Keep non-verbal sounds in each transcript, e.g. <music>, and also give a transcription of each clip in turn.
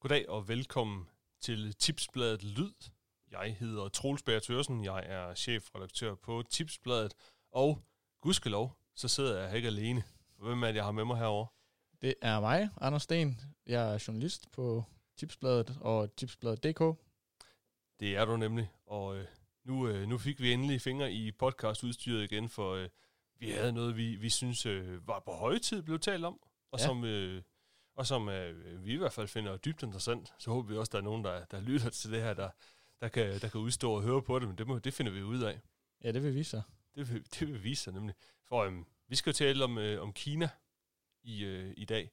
Goddag og velkommen til Tipsbladet Lyd. Jeg hedder Troels Bager Thørsen, jeg er chefredaktør på Tipsbladet, og gudskelov, så sidder jeg her ikke alene. Hvem er det, jeg har med mig herover? Det er mig, Anders Sten. Jeg er journalist på Tipsbladet og Tipsbladet.dk. Det er du nemlig, og øh, nu, øh, nu fik vi endelig fingre i podcastudstyret igen, for øh, vi havde noget, vi, vi synes øh, var på høje tid blev talt om, og ja. som, øh, og som øh, vi i hvert fald finder dybt interessant. Så håber vi også, at der er nogen, der, der lytter til det her, der, der, kan, der kan udstå og høre på det, men det, må, det finder vi ud af. Ja, det vil vise sig. Det vil, det vil vise sig nemlig. For øh, vi skal jo tale om, øh, om Kina i, øh, i dag,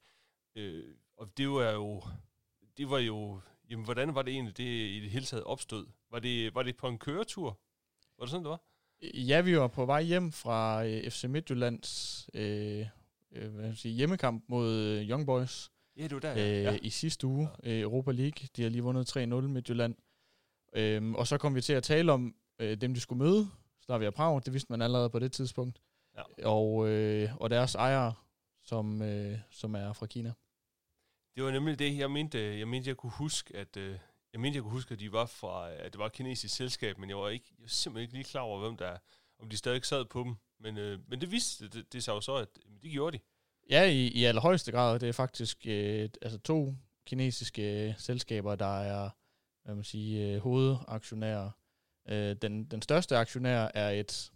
øh, og det var jo, det var jo, jamen hvordan var det egentlig, det i det hele taget opstod? Var det, var det på en køretur? Var det sådan, det var? Ja, vi var på vej hjem fra øh, FC Midtjyllands øh, øh, hvad sige, hjemmekamp mod øh, Young Boys. Ja, det var der, ja. øh, ja. i sidste uge, øh, Europa League. De har lige vundet 3-0 Midtjylland. Øhm, og så kom vi til at tale om øh, dem, de skulle møde. Slavia Prag, det vidste man allerede på det tidspunkt. Ja. Og, øh, og deres ejere, som, øh, som er fra Kina. Det var nemlig det, jeg mente, jeg mente, jeg kunne huske, at, øh, jeg mente, jeg kunne huske, at de var fra, at det var et kinesisk selskab, men jeg var, ikke, jeg var simpelthen ikke lige klar over, hvem der, om de stadig sad på dem. Men, øh, men det viste, det, det sagde jo så, at det gjorde de. Ja, i, i allerhøjeste grad. Det er faktisk øh, altså to kinesiske øh, selskaber, der er hvad man sige, øh, hovedaktionærer. Øh, den, den største aktionær er et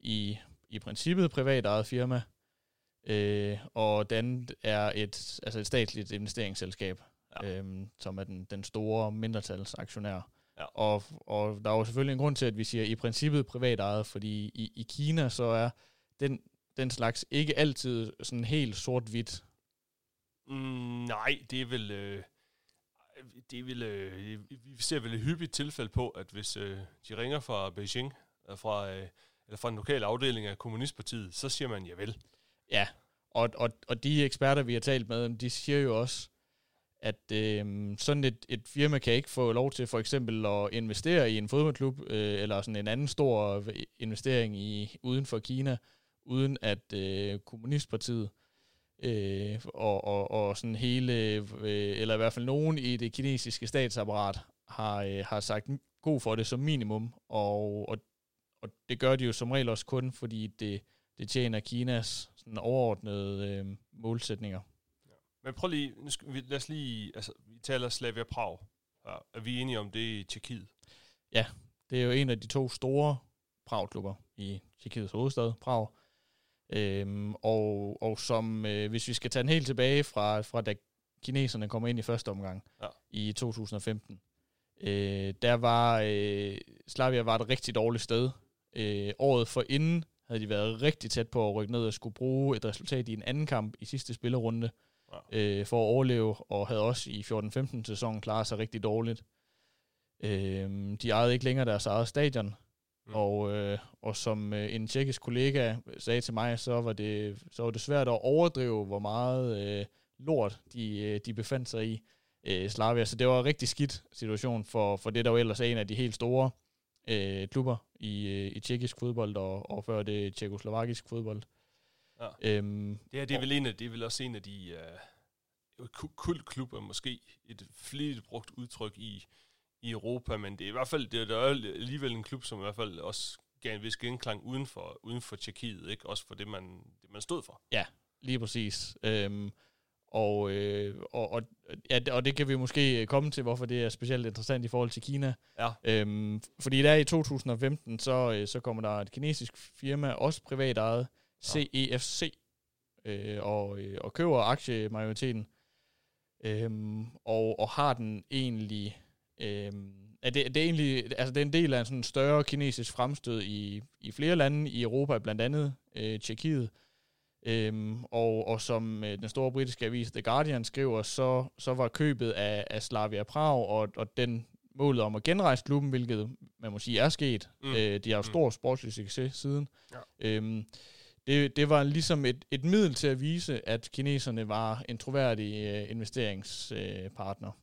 i, i princippet privat ejet firma, øh, og den er et, altså et statsligt investeringsselskab, Ja. øhm, som er den, den store mindretalsaktionær. Ja. Og, og der er jo selvfølgelig en grund til, at vi siger i princippet privat ejet, fordi i, i Kina så er den, den slags ikke altid sådan helt sort-hvidt. Mm, nej, det er vel... Øh, det er vel, øh, vi ser vel et hyppigt tilfælde på, at hvis øh, de ringer fra Beijing, øh, fra, øh, eller fra en lokal afdeling af Kommunistpartiet, så siger man ja vel. Ja, og, og, og de eksperter, vi har talt med, de siger jo også, at øh, sådan et, et firma kan ikke få lov til for eksempel at investere i en fodboldklub, øh, eller sådan en anden stor investering i uden for Kina, uden at øh, Kommunistpartiet øh, og, og, og sådan hele, øh, eller i hvert fald nogen i det kinesiske statsapparat, har, øh, har sagt god for det som minimum, og, og, og det gør de jo som regel også kun, fordi det, det tjener Kinas sådan overordnede øh, målsætninger. Men prøv lige, nu skal vi, lad os lige, altså, vi taler Slavia Prag. Ja, er vi enige om det i Tjekkiet? Det er jo en af de to store Prag-klubber i Tjekkiets hovedstad, Prag. Øhm, og, og som, øh, hvis vi skal tage den helt tilbage fra, fra da kineserne kom ind i første omgang Ja. i 2015, øh, der var øh, Slavia var et rigtig dårligt sted. Øh, året for inden havde de været rigtig tæt på at rykke ned og skulle bruge et resultat i en anden kamp i sidste spillerunde Ja. øh, for at overleve, og havde også i 14-15 sæsonen klaret sig rigtig dårligt. Øh, de ejede ikke længere deres eget stadion, Mm. og, øh, og som øh, en tjekkisk kollega sagde til mig, så var det, så var det svært at overdrive, hvor meget øh, lort de, øh, de befandt sig i øh, Slavia. Så det var en rigtig skidt situation for, for det, der jo ellers er en af de helt store øh, klubber i, øh, i tjekkisk fodbold, og, og før det tjekkoslovakisk fodbold. Ja. Øhm, Det her, det er vel, en af, det er vel også en af de uh, kultklubber, måske et flittigt brugt udtryk i, i Europa, men det er i hvert fald, det er, der er alligevel en klub, som i hvert fald også gav en vis genklang uden for, uden for Tjekkiet, ikke? Også for det, man, det, man stod for. Lige præcis. Øhm, og, øh, og, og, ja, det- og det kan vi måske komme til, hvorfor det er specielt interessant i forhold til Kina. Ja. Øhm, fordi der i 2015, så, øh, så kommer der et kinesisk firma, også privat ejet, CEFC, øh, og, øh, og køber aktiemajoriteten. Øhm, og, og har den egentlig... Øhm, er det, det er egentlig, altså det er en del af en sådan større kinesisk fremstød i, i flere lande i Europa, blandt andet øh, Tjekkiet. Øhm, og, og som øh, den store britiske avis The Guardian skriver, så, så var købet af, af Slavia Prag og, og den målet om at genrejse klubben, hvilket man må sige er sket. Mm. Mm. Øh, de har jo stor sportslig succes siden. Ja. Øhm, det, det var ligesom et, et middel til at vise, at kineserne var en troværdig øh, investeringspartner. Øh,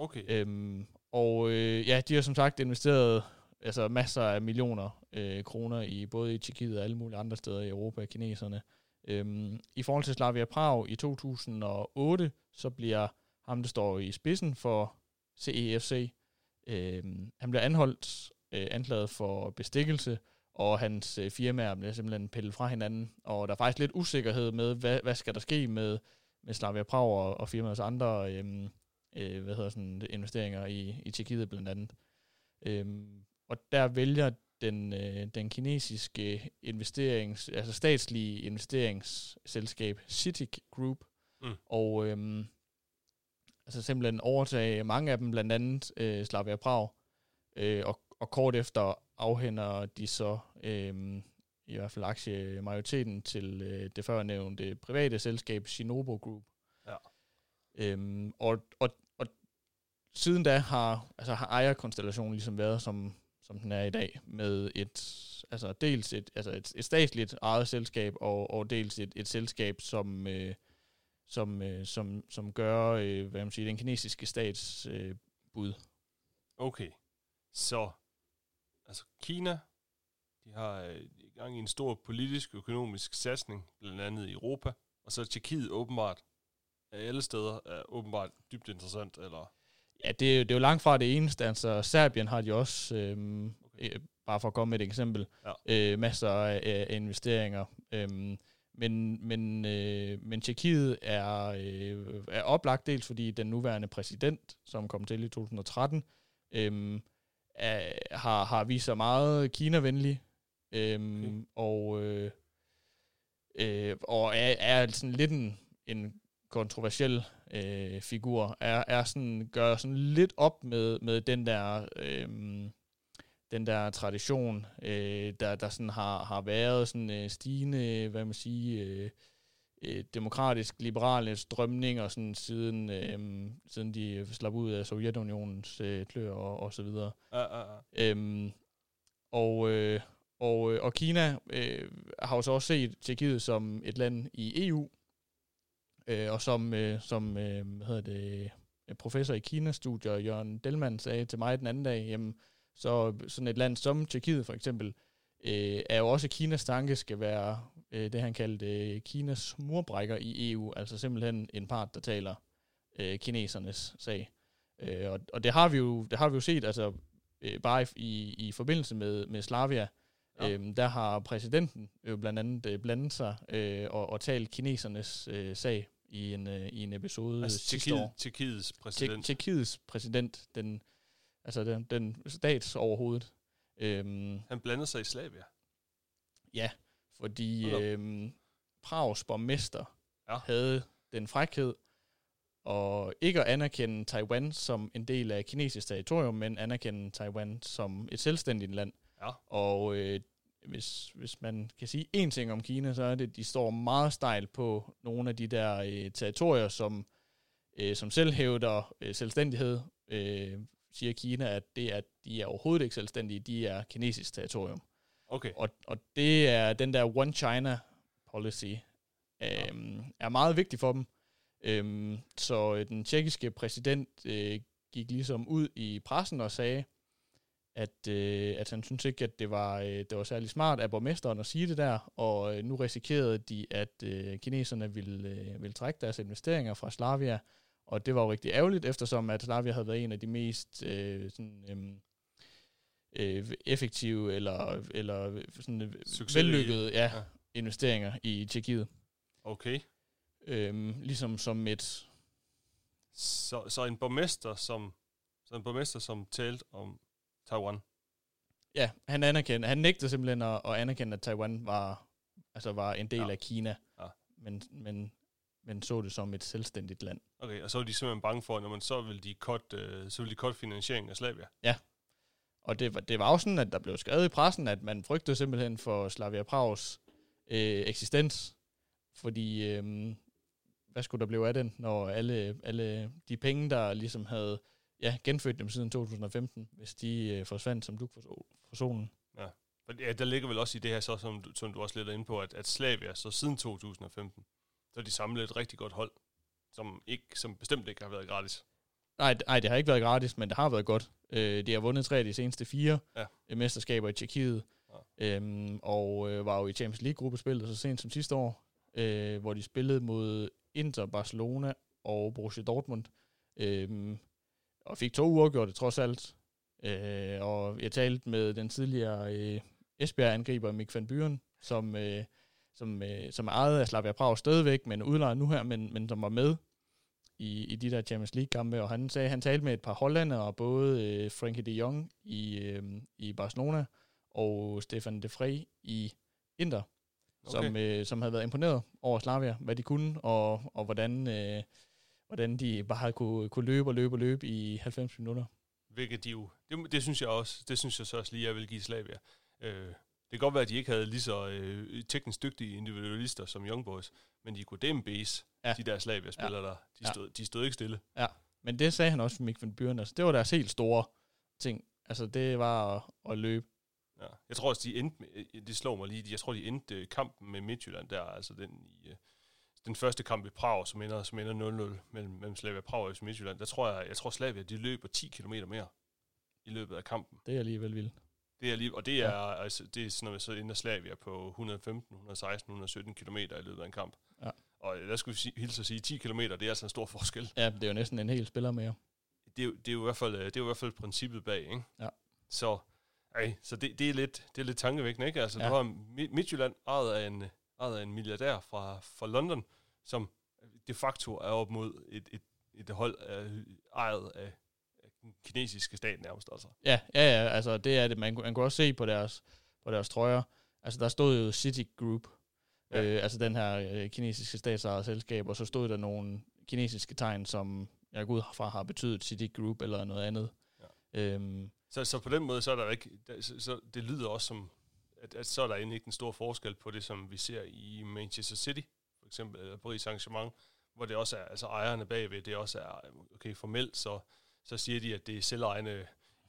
Okay. Øhm, og øh, ja, de har som sagt investeret altså masser af millioner øh, kroner i både i Tjekkiet og alle mulige andre steder i Europa, kineserne. Øhm, I forhold til Slavia Prag i 2008, så bliver ham der står i spidsen for CEFC. Øh, han bliver anholdt, øh, anklaget for bestikkelse, og hans øh, firmaer bliver simpelthen pillet fra hinanden. Og der er faktisk lidt usikkerhed med, hvad, hvad skal der ske med, med Slavia Prag og, og firmaets andre øh, øh, hvad hedder sådan, investeringer i, i Tjekkiet blandt andet. Øh, og der vælger den, øh, den kinesiske investerings, altså statslige investeringsselskab Citic Group, mm. og øh, altså simpelthen overtage mange af dem, blandt andet øh, Slavia Prag, øh, og, og kort efter afhænder de så øh, i hvert fald aktiemajoriteten til øh, det førnævnte private selskab Shinobu Group. Øhm, og, og, og siden da har, altså har ejerkonstellationen ligesom været, som, som den er i dag, med et, altså dels et, altså et, et statsligt eget selskab, og, og dels et, et selskab, som, øh, som, øh, som, som gør, øh, hvad man siger, den kinesiske stats øh, bud. Okay, så altså Kina, de har øh, i gang i en stor politisk økonomisk satsning, blandt andet i Europa, og så Tjekkiet åbenbart alle steder er åbenbart dybt interessant, eller? Ja, det, er, det er jo langt fra det eneste. Altså, Serbien har de også, øhm, okay. øh, bare for at komme med et eksempel, ja. øh, masser af, af investeringer. Øhm, men, men, øh, men Tjekkiet er, øh, er oplagt dels, fordi den nuværende præsident, som kom til i 2013, øh, er, har, har vist sig meget Kina-venlig, øh, okay. og, øh, øh, og er, er sådan lidt en, en kontroversiel øh, figur, er, er sådan, gør sådan lidt op med, med den der... Øh, den der tradition, øh, der, der sådan har, har været sådan øh, stigende, hvad man siger, øh, øh, demokratisk liberale strømninger sådan siden, øh, siden de slap ud af Sovjetunionens øh, klør og, og så videre. Uh, uh, uh. Øhm, og, øh, og, øh, og Kina øh, har jo så også set Tjekkiet som et land i EU, øh, og som, øh, som øh, hvad hedder det, professor i Kina-studier, Jørgen Delman, sagde til mig den anden dag, jamen, så sådan et land som Tjekkiet for eksempel, øh, er jo også Kinas tanke skal være øh, det, han kaldte øh, Kinas murbrækker i EU, altså simpelthen en part, der taler øh, kinesernes sag. Øh, og, og det har vi jo det har vi jo set, altså øh, bare i, i forbindelse med, med Slavia, ja. øh, der har præsidenten jo blandt andet øh, blandet sig øh, og, og talt kinesernes øh, sag i en, øh, i en episode altså, sidste år. Tjekkiets præsident. Tjekkiets præsident, den Altså den, den stats overhovedet. Øhm, Han blandede sig i Slavia? Ja, fordi øhm, Prags borgmester ja. havde den frækhed og ikke at anerkende Taiwan som en del af kinesisk territorium, men anerkende Taiwan som et selvstændigt land. Ja. Og øh, hvis, hvis man kan sige én ting om Kina, så er det, at de står meget stejlt på nogle af de der øh, territorier, som, øh, som selv hævder øh, selvstændighed, øh, siger Kina, at det at de er overhovedet ikke selvstændige, de er kinesisk territorium. Okay. Og, og det er den der One China policy, øhm, er meget vigtig for dem. Øhm, så den tjekkiske præsident øh, gik ligesom ud i pressen og sagde, at, øh, at han synes ikke, at det var, øh, det var særlig smart af borgmesteren at sige det der, og øh, nu risikerede de, at øh, kineserne ville, øh, ville trække deres investeringer fra Slavia, og det var jo rigtig ærgerligt, eftersom at Slavia havde været en af de mest øh, sådan, øhm, øh, effektive eller, eller sådan, øh, vellykkede ja, ja. investeringer i Tjekkiet. Okay. Øhm, ligesom som et... Så, så en borgmester, som så en borgmester, som talte om Taiwan. Ja, han anerkendte, han nægtede simpelthen at, at anerkende, at Taiwan var, altså var en del ja. af Kina. Ja. Men, men men så det som et selvstændigt land. Okay, og så var de simpelthen bange for, at når man så ville de cut, øh, så ville de cut finansieringen af Slavia. Ja, og det var, det var også sådan, at der blev skrevet i pressen, at man frygtede simpelthen for Slavia Prags øh, eksistens, fordi øh, hvad skulle der blive af den, når alle, alle de penge, der ligesom havde ja, genfødt dem siden 2015, hvis de øh, forsvandt som duk for, solen. Ja. ja, der ligger vel også i det her, så, som, som du også lidt er inde på, at, at Slavia så siden 2015 så de samlet et rigtig godt hold, som, ikke, som bestemt ikke har været gratis. Nej, nej, det har ikke været gratis, men det har været godt. Øh, de har vundet tre af de seneste fire ja. Øh, mesterskaber i Tjekkiet, ja. øhm, og øh, var jo i Champions League-gruppespillet så sent som sidste år, øh, hvor de spillede mod Inter, Barcelona og Borussia Dortmund. øhm, og fik to uafgjorte trods alt. Øh, og jeg talte med den tidligere øh, Esbjerg-angriber Mik van Buren, som, øh, som, øh, som er ejet af Slavia Prag stadigvæk, men udlejet nu her, men, men som var med i, i de der Champions League-kampe, og han sagde, han talte med et par hollandere, både øh, Frankie de Jong i, øh, i Barcelona, og Stefan de Frey i Inter, okay. som, øh, som havde været imponeret over Slavia, hvad de kunne, og, og hvordan, øh, hvordan de bare kunne, kunne løbe og løbe og løbe i 90 minutter. Hvilket de jo, det, det synes jeg også, det synes jeg så også lige, jeg vil give Slavia. Øh, det kan godt være, at de ikke havde lige så øh, teknisk dygtige individualister som Young Boys, men de kunne dem base, ja. de der Slavia-spillere ja. der. De stod, ja. de stod ikke stille. Ja, men det sagde han også for Mick van Buren. Altså, det var deres helt store ting. Altså, det var at, at løbe. Ja. Jeg tror også, de endte med, det slår mig lige, jeg tror, de endte øh, kampen med Midtjylland der, altså den i, øh, den første kamp i Prag, som ender, som ender 0-0 mellem, mellem Slavia Prag og Midtjylland, der tror jeg, jeg tror Slavia, de løber 10 km mere i løbet af kampen. Det er alligevel vildt. Det er lige, og det er, ja. altså, det er sådan noget, så ender Slavia på 115, 116, 117 km i løbet af en kamp. Ja. Og der skulle vi hilse at sige, 10 km, det er altså en stor forskel. Ja, det er jo næsten en hel spiller mere. Det er, det er, jo, i hvert fald, det er jo i hvert fald princippet bag, ikke? Ja. Så, ej, så det, det, er lidt, det er lidt tankevækkende, ikke? Altså, ja. du har Midtjylland ejet af en, ejet af en milliardær fra, fra London, som de facto er op mod et, et, et hold af, ejet af den kinesiske stat nærmest altså. Ja, ja, ja, altså det er det. Man, man kunne også se på deres, på deres trøjer. Altså der stod jo City Group, ja. øh, altså den her øh, kinesiske statsejede selskab, og så stod der nogle kinesiske tegn, som jeg går ud fra har betydet City Group eller noget andet. Ja. Øhm, så, så på den måde, så er der ikke, så, så det lyder også som, at, at så er der egentlig ikke en stor forskel på det, som vi ser i Manchester City, for eksempel, eller Paris Saint-Germain, hvor det også er, altså ejerne bagved, det også er, okay, formelt, så så siger de, at det er selvejende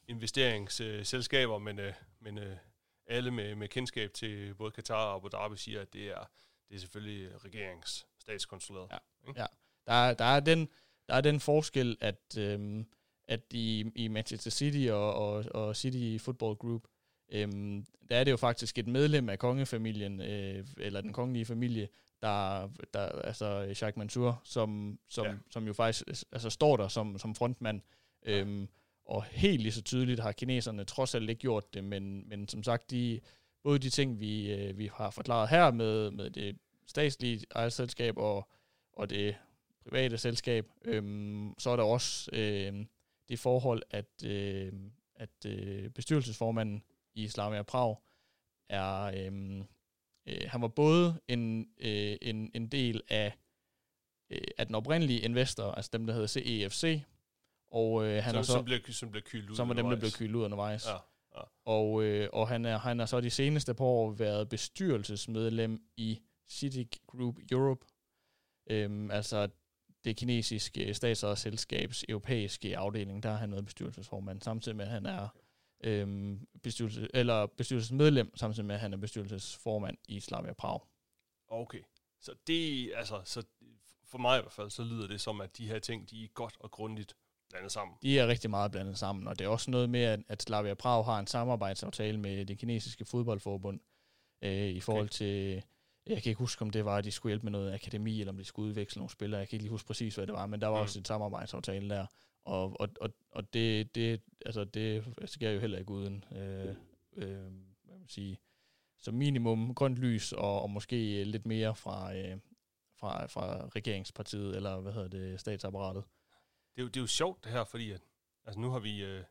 investeringsselskaber, men, øh, men øh, alle med, med kendskab til både Katar og Abu Dhabi siger, at det er, det er selvfølgelig regerings statskontrolleret. Ja, ja. Der, er, der, er den, der er den forskel, at, øhm, at i, i Manchester City og, og, og City Football Group, øhm, der er det jo faktisk et medlem af kongefamilien, øh, eller den kongelige familie, der, der altså Sheikh Mansour, som, som, ja. som jo faktisk altså, står der som, som frontmand Øhm, og helt lige så tydeligt har kineserne trods alt ikke gjort det, men, men som sagt, de, både de ting, vi, øh, vi har forklaret her med, med det statslige ejerselskab og, og det private selskab, øhm, så er der også øh, det forhold, at, øh, at øh, bestyrelsesformanden i Islamia Prag er, øh, øh, han var både en, øh, en, en del af, øh, af den oprindelige investor, altså dem, der hedder CEFC, og øh, han som, er så, som, bliver, som bliver kylet ud Som er dem, der bliver kylet ud undervejs. Ja, ja. Og, øh, og han, er, han har så de seneste par år været bestyrelsesmedlem i City Group Europe, øhm, altså det kinesiske statsejet selskabs europæiske afdeling, der har han været bestyrelsesformand, samtidig med, at han er øhm, bestyrelse, eller bestyrelsesmedlem, samtidig med, at han er bestyrelsesformand i Slavia Prag. Okay, så det, altså, så for mig i hvert fald, så lyder det som, at de her ting, de er godt og grundigt blandet sammen. De er rigtig meget blandet sammen, og det er også noget med, at, at Slavia Prag har en samarbejdsaftale med det kinesiske fodboldforbund øh, i forhold okay. til, jeg kan ikke huske, om det var, at de skulle hjælpe med noget akademi, eller om de skulle udveksle nogle spillere. Jeg kan ikke lige huske præcis, hvad det var, men der var mm. også en samarbejdsaftale der. Og, og, og, og det, det, altså det sker jo heller ikke uden, øh, øh, hvad man sige, som minimum grønt lys, og, og måske lidt mere fra, øh, fra, fra regeringspartiet, eller hvad hedder det, statsapparatet. Det, er jo, det er jo sjovt det her, fordi at, altså nu har vi, øh,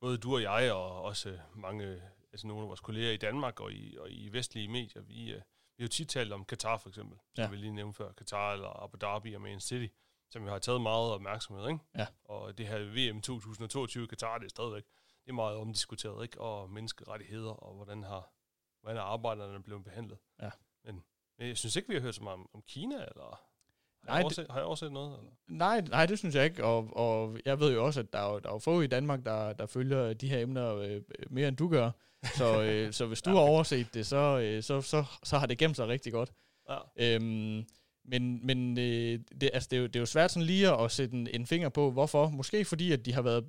både du og jeg, og også mange, altså nogle af vores kolleger i Danmark og i, og i vestlige medier, vi, øh, vi har jo tit talt om Katar for eksempel, ja. som vi lige nævnte før, Katar eller Abu Dhabi og Man City, som vi har taget meget opmærksomhed, ikke? Ja. Og det her VM 2022 Katar, det er stadigvæk, det er meget omdiskuteret, ikke? Og menneskerettigheder, og hvordan har, hvordan er arbejderne blevet behandlet. Ja. Men, men jeg synes ikke, vi har hørt så meget om, om Kina, eller har, nej, jeg overset, har jeg overset noget? Eller? Nej, nej, det synes jeg ikke. Og, og jeg ved jo også, at der er, der er få i Danmark, der, der følger de her emner øh, mere, end du gør. Så, øh, så hvis du <laughs> ja, har overset det, så, øh, så, så, så har det gemt sig rigtig godt. Ja. Øhm, men men øh, det, altså, det, er jo, det er jo svært sådan lige at sætte en, en finger på, hvorfor. Måske fordi, at de har været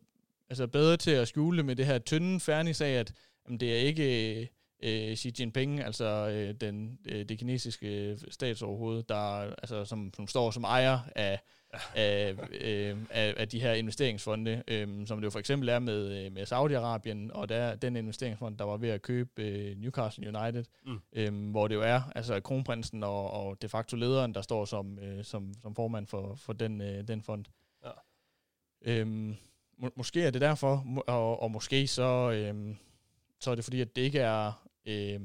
altså, bedre til at skjule med det her tynde færnis af, at jamen, det er ikke øh, Xi Jinping, altså øh, den, øh, det kinesiske statsoverhoved, der, altså, som, som står som ejer af, <laughs> af, øh, af, af de her investeringsfonde, øh, som det jo for eksempel er med, øh, med Saudi-Arabien, og der den investeringsfond, der var ved at købe øh, Newcastle United, mm. øh, hvor det jo er altså kronprinsen og, og de facto lederen, der står som, øh, som, som formand for, for den, øh, den fond. Ja. Øh, må, måske er det derfor, og, og måske så, øh, så er det fordi, at det ikke er, øh,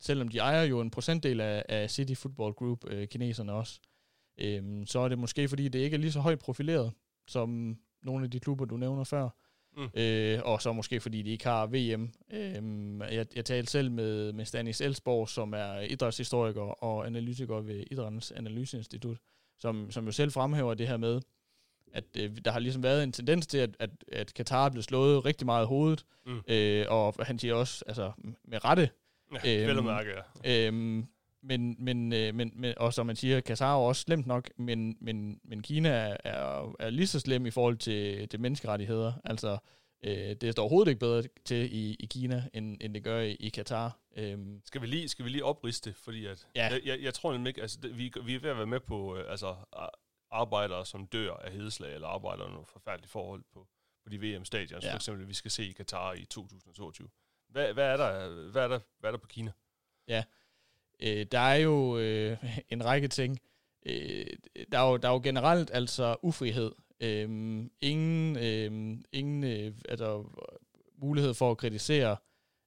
selvom de ejer jo en procentdel af, af City Football Group, øh, kineserne også, øh, så er det måske fordi, det ikke er lige så højt profileret, som nogle af de klubber, du nævner før. Mm. Øh, og så måske fordi de ikke har VM. Øh, jeg, jeg talte selv med, med Stanis Elsborg, som er idrætshistoriker og analytiker ved Idrættens Analyseinstitut, som, som jo selv fremhæver det her med, at øh, der har ligesom været en tendens til, at, at, at Katar er blevet slået rigtig meget i hovedet, mm. øh, og han siger også, altså med rette. Ja, øhm, vel mærke, ja. Øhm, men, men, øh, men, men, og som man siger, Katar er også slemt nok, men, men, men Kina er, er, er lige så slem i forhold til, til menneskerettigheder. Altså, øh, det står overhovedet ikke bedre til i, i Kina, end, end det gør i, i Katar. Øhm. Skal, vi lige, skal vi lige opriste, fordi at, ja. jeg, jeg, jeg tror nemlig ikke, altså, det, vi, vi er ved at være med på, øh, altså, arbejdere, som dør af hedeslag, eller arbejder under forfærdelige forhold på, på de VM-stadion, ja. for eksempel vi skal se i Katar i 2022. Hvad, hvad, er der, hvad, er der, hvad er der på Kina? Ja, øh, der er jo øh, <laughs> en række ting. Øh, der, er jo, der er jo generelt altså ufrihed. Øh, ingen øh, ingen øh, altså, mulighed for at kritisere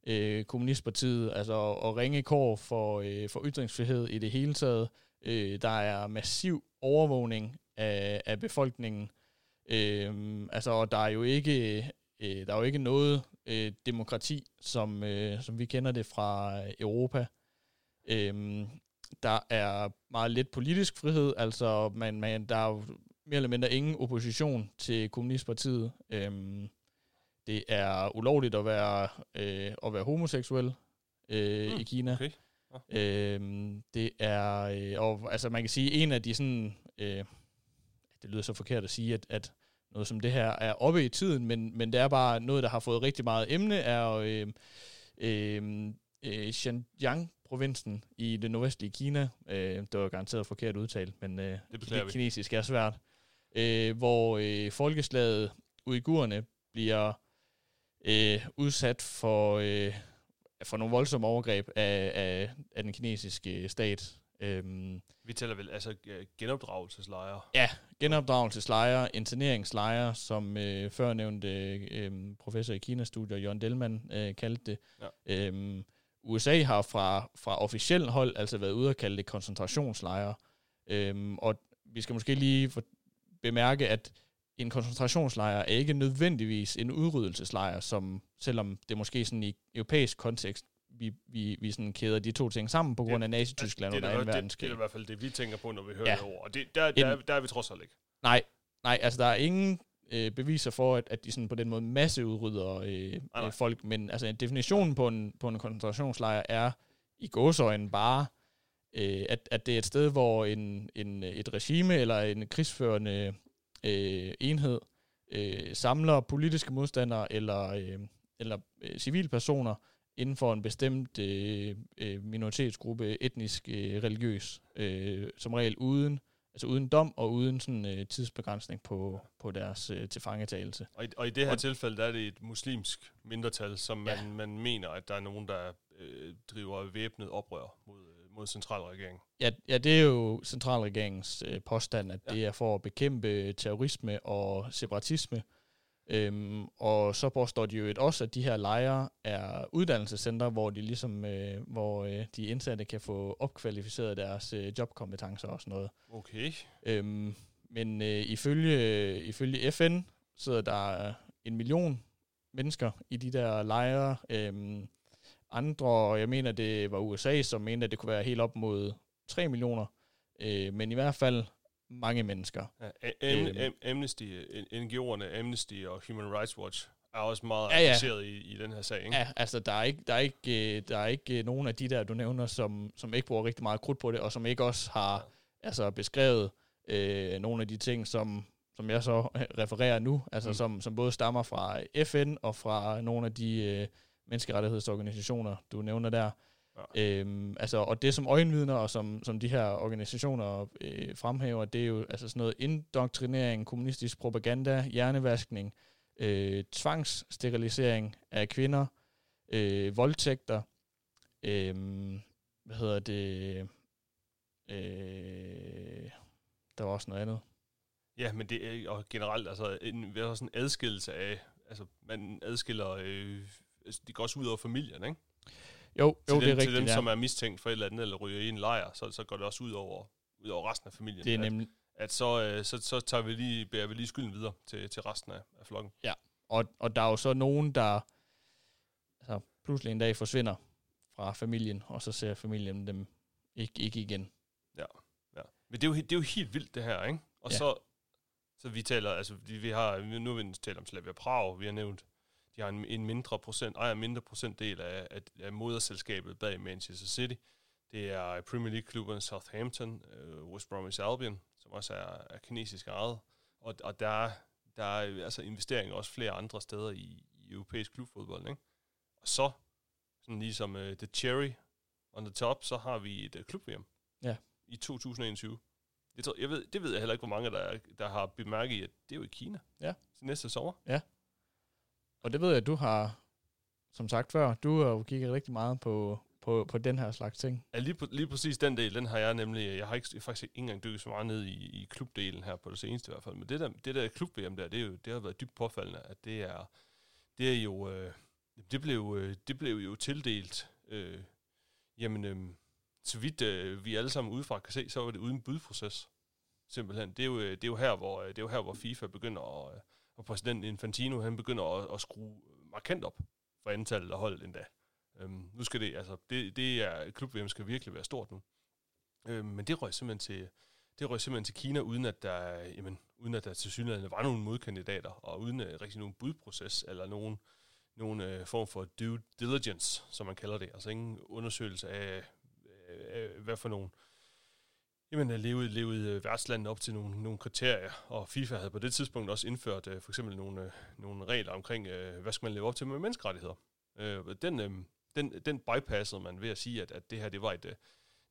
øh, kommunistpartiet, altså og ringe kår for, øh, for ytringsfrihed i det hele taget. Øh, der er massiv overvågning af, af befolkningen. Øh, altså, og der er jo ikke, øh, der er jo ikke noget øh, demokrati, som, øh, som vi kender det fra Europa. Øh, der er meget lidt politisk frihed, altså man, man, der er jo mere eller mindre ingen opposition til kommunistpartiet. Øh, det er ulovligt at være, øh, at være homoseksuel øh, mm, i Kina. Okay. Øhm, det er, øh, og altså man kan sige, en af de sådan, øh, det lyder så forkert at sige, at, at noget som det her er oppe i tiden, men, men det er bare noget, der har fået rigtig meget emne, er øh, øh, øh, Xinjiang-provinsen i det nordvestlige Kina. Øh, det var garanteret forkert udtalt, men øh, det, det kinesisk er svært. Øh, hvor øh, folkeslaget uigurerne bliver øh, udsat for... Øh, for nogle voldsomme overgreb af, af, af den kinesiske stat. Øhm, Vi taler vel altså genopdragelseslejre? Ja, genopdragelseslejre, interneringslejre, som øh, før nævnte øh, professor i Kina-studier, Jørgen Delman, øh, kaldte det. Ja. Øhm, USA har fra, fra officielt hold altså været ude og kalde det koncentrationslejre. Øhm, og vi skal måske lige for, bemærke, at en koncentrationslejr er ikke nødvendigvis en udryddelseslejr, som selvom det måske sådan i europæisk kontekst, vi, vi, vi sådan kæder de to ting sammen på grund af Nazi-Tyskland under 2. verdenskrig. Det, det er i hvert fald det, vi tænker på, når vi hører ja. det ord. Og det, der, der, en, der er vi trods alt ikke. Nej, nej, altså der er ingen øh, beviser for, at, at de sådan på den måde masseudrydder øh, nej, nej. Øh, folk, men altså definitionen på en, på en koncentrationslejr er i gåsøjne bare, øh, at, at det er et sted, hvor en, en, et regime eller en krigsførende øh, enhed øh, samler politiske modstandere eller, øh, eller øh, civilpersoner inden for en bestemt øh, øh, minoritetsgruppe, etnisk, øh, religiøs, øh, som regel uden altså uden dom og uden sådan øh, tidsbegrænsning på, på deres øh, tilfangetagelse. Og i, og i det her og, tilfælde, der er det et muslimsk mindretal, som man, ja. man mener, at der er nogen, der øh, driver væbnet oprør mod mod centralregeringen. Ja, ja, det er jo centralregeringens øh, påstand, at ja. det er for at bekæmpe terrorisme og separatisme. Øhm, og så påstår de jo et også, at de her lejre er uddannelsescentre, hvor de ligesom, øh, hvor øh, de indsatte kan få opkvalificeret deres øh, jobkompetencer og sådan noget. Okay. Øhm, men øh, ifølge, ifølge FN sidder der en million mennesker i de der lejre. Øhm, andre, jeg mener, det var USA, som mente, at det kunne være helt op mod 3 millioner. Øh, men i hvert fald mange mennesker. Ja, am, am, Amnesty, NGO'erne Amnesty og Human Rights Watch er også meget ja, ja. engageret i, i den her sag, ikke? Ja, altså der er ikke, der er ikke, øh, der er ikke øh, nogen af de der, du nævner, som, som ikke bruger rigtig meget krudt på det, og som ikke også har ja. altså, beskrevet øh, nogle af de ting, som, som jeg så refererer nu, altså mm. som, som både stammer fra FN og fra nogle af de øh, menneskerettighedsorganisationer, du nævner der. Ja. Øhm, altså, og det som øjenvidner, og som, som de her organisationer øh, fremhæver, det er jo altså sådan noget indoktrinering, kommunistisk propaganda, hjernevaskning, øh, tvangssterilisering af kvinder, øh, voldtægter, øh, hvad hedder det, øh, der var også noget andet. Ja, men det er og generelt altså en, sådan en adskillelse af, altså man adskiller, øh, det går også ud over familien, ikke? Jo, jo til det dem, er rigtigt, Til dem, ja. som er mistænkt for et eller andet, eller ryger i en lejr, så, så går det også ud over, ud over resten af familien. Det er nemlig... At, at så, øh, så, så tager vi lige, bærer vi lige skylden videre til, til resten af, af flokken. Ja, og, og der er jo så nogen, der altså, pludselig en dag forsvinder fra familien, og så ser familien dem ikke, ikke igen. Ja, ja. Men det er, jo, det er jo helt vildt det her, ikke? Og ja. så, så vi taler, altså vi, vi har, nu har vi talt om Slavia Prag, vi har nævnt, de har en, en mindre procent, ejer en mindre procentdel af, af, af moderselskabet bag Manchester City. Det er Premier League-klubben Southampton, uh, West Bromwich Albion, som også er, er kinesisk ejet. Og, og der, er, der er altså investeringer også flere andre steder i, i europæisk klubfodbold. Ikke? Og så, sådan ligesom uh, The Cherry on the top, så har vi et uh, klub-VM ja. i 2021. Det, tror, jeg ved, det ved jeg heller ikke, hvor mange der, der har bemærket at det er jo i Kina. Ja. Til næste sommer. Ja. Og det ved jeg, at du har, som sagt før, du har jo kigget rigtig meget på, på, på den her slags ting. Ja, lige, på, lige præcis den del, den har jeg nemlig, jeg har ikke, jeg faktisk ikke engang dykket så meget ned i, i klubdelen her på det seneste i hvert fald, men det der, det der klub der, det, er jo, det har været dybt påfaldende, at det er, det er jo, øh, det blev, øh, det blev jo tildelt, øh, jamen, øh, så vidt øh, vi alle sammen udefra kan se, så var det uden budproces. Simpelthen. Det er jo, øh, det er jo her, hvor, øh, det er jo her, hvor FIFA begynder at, øh, og præsident Infantino, han begynder at, at skrue markant op for antallet af hold endda. Øhm, nu skal det, altså, det, det er, klub skal virkelig være stort nu. Øhm, men det røg simpelthen til, det røg simpelthen til Kina, uden at der, jamen, uden at der til synligheden var nogen modkandidater, og uden uh, rigtig nogen budproces, eller nogen, nogen uh, form for due diligence, som man kalder det. Altså ingen undersøgelse af, af, af hvad for nogen Jamen, øh, levede, levede øh, værtslandet op til nogle, nogle kriterier, og FIFA havde på det tidspunkt også indført øh, for eksempel nogle, øh, nogle regler omkring, øh, hvad skal man leve op til med menneskerettigheder. Øh, den, øh, den, den bypassede man ved at sige, at, at det her det var et, øh,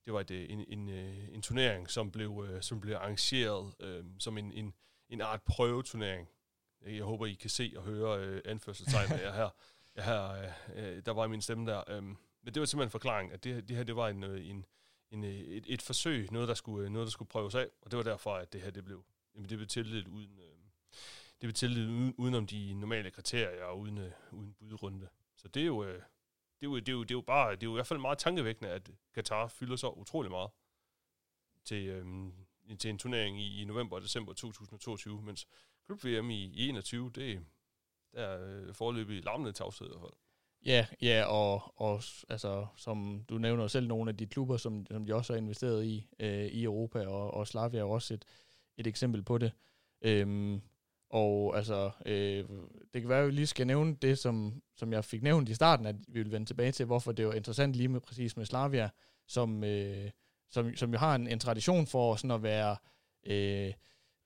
det var et, en, en, en turnering, som blev, øh, som blev arrangeret øh, som en, en, en art prøveturnering. Jeg håber, I kan se og høre øh, anførselstegn, jeg her, jeg her øh, der var min stemme der. Øh, men det var simpelthen en forklaring, at det, det her det var en, en en, øh, et, et forsøg, noget der, skulle, øh, noget, der skulle prøves af, og det var derfor, at det her det blev, jamen, det blev tildelt uden, øh, det blev tildelt uden, om de normale kriterier og uden, øh, uden budrunde. Så det er jo, øh, det er jo, det er jo, det er jo bare, det er jo i hvert fald meget tankevækkende, at Qatar fylder så utrolig meget til, øhm, til en turnering i, i november og december 2022, mens Klub VM i, i 21, det, der er øh, forløbig larmende tavshed i hvert fald. Ja, ja, og, og altså, som du nævner selv, nogle af de klubber, som, som de også har investeret i øh, i Europa, og, og Slavia er også et, et eksempel på det. Øhm, og altså, øh, det kan være, at vi lige skal nævne det, som, som jeg fik nævnt i starten, at vi vil vende tilbage til, hvorfor det var interessant lige med præcis med Slavia, som, øh, som, som jo har en, en tradition for sådan at være, øh,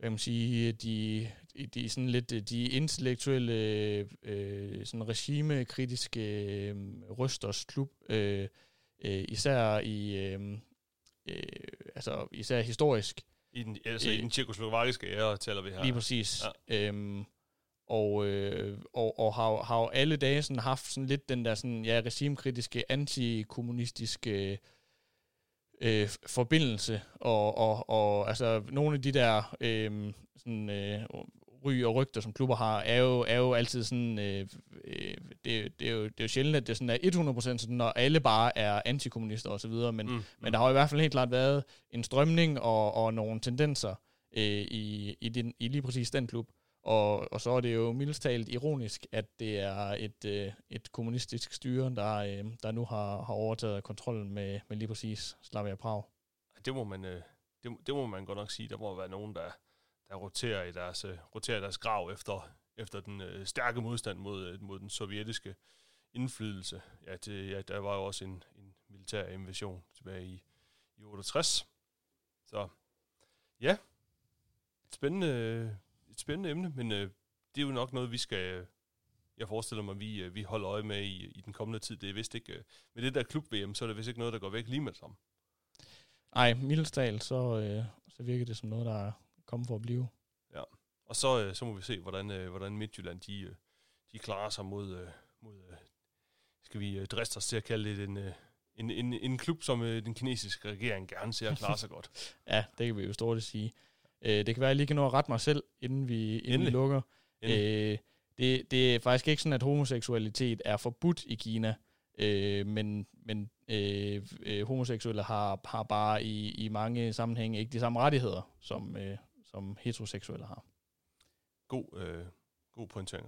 hvad kan man sige, de, de sådan lidt de intellektuelle, øh, sådan regimekritiske øh, røsters klub, øh, øh, især i, øh, øh, altså især historisk. I den, altså øh, i den tjekoslovakiske ære taler vi her. Lige præcis. Ja. Øhm, og, øh, og, og har, har alle dage sådan haft sådan lidt den der sådan, ja, regimekritiske, antikommunistiske øh, forbindelse, og, og, og altså nogle af de der øh, sådan, øh, ry og rygter, som klubber har, er jo, er jo altid sådan, øh, øh, det, det, er jo, det er jo sjældent, at det sådan er 100% sådan, når alle bare er antikommunister og så videre, men, mm, mm. men der har i hvert fald helt klart været en strømning og, og nogle tendenser øh, i, i, den, i lige præcis den klub. Og, og så er det jo mildest talt ironisk, at det er et, øh, et kommunistisk styre, der, øh, der nu har, har overtaget kontrollen med, med lige præcis Slavia Prag. Det må man, øh, det, det må man godt nok sige. Der må være nogen, der, der roterer i deres, øh, roterer deres grav efter, efter den øh, stærke modstand mod, øh, mod den sovjetiske indflydelse. Ja, det, ja, der var jo også en, en militær invasion tilbage i, i 68. Så ja, spændende, øh, et spændende emne, men øh, det er jo nok noget, vi skal, jeg forestiller mig, vi, vi holder øje med i, i den kommende tid. Det er vist ikke, med det der klub-VM, så er det vist ikke noget, der går væk lige med det samme. Nej, Mildesdal, så, øh, så virker det som noget, der er kommet for at blive. Ja, og så, øh, så må vi se, hvordan, øh, hvordan Midtjylland de, øh, de klarer sig mod, øh, mod øh, skal vi øh, driste os til at kalde det en, øh, en, en, en klub, som øh, den kinesiske regering gerne ser at klare sig godt. <laughs> ja, det kan vi jo stort sige. Øh, det kan være, at jeg lige kan nå at rette mig selv, inden vi, inden vi lukker. Øh, det, det er faktisk ikke sådan, at homoseksualitet er forbudt i Kina, øh, men, men øh, øh, homoseksuelle har, har bare i, i mange sammenhænge ikke de samme rettigheder, som, øh, som heteroseksuelle har. God, øh, god pointering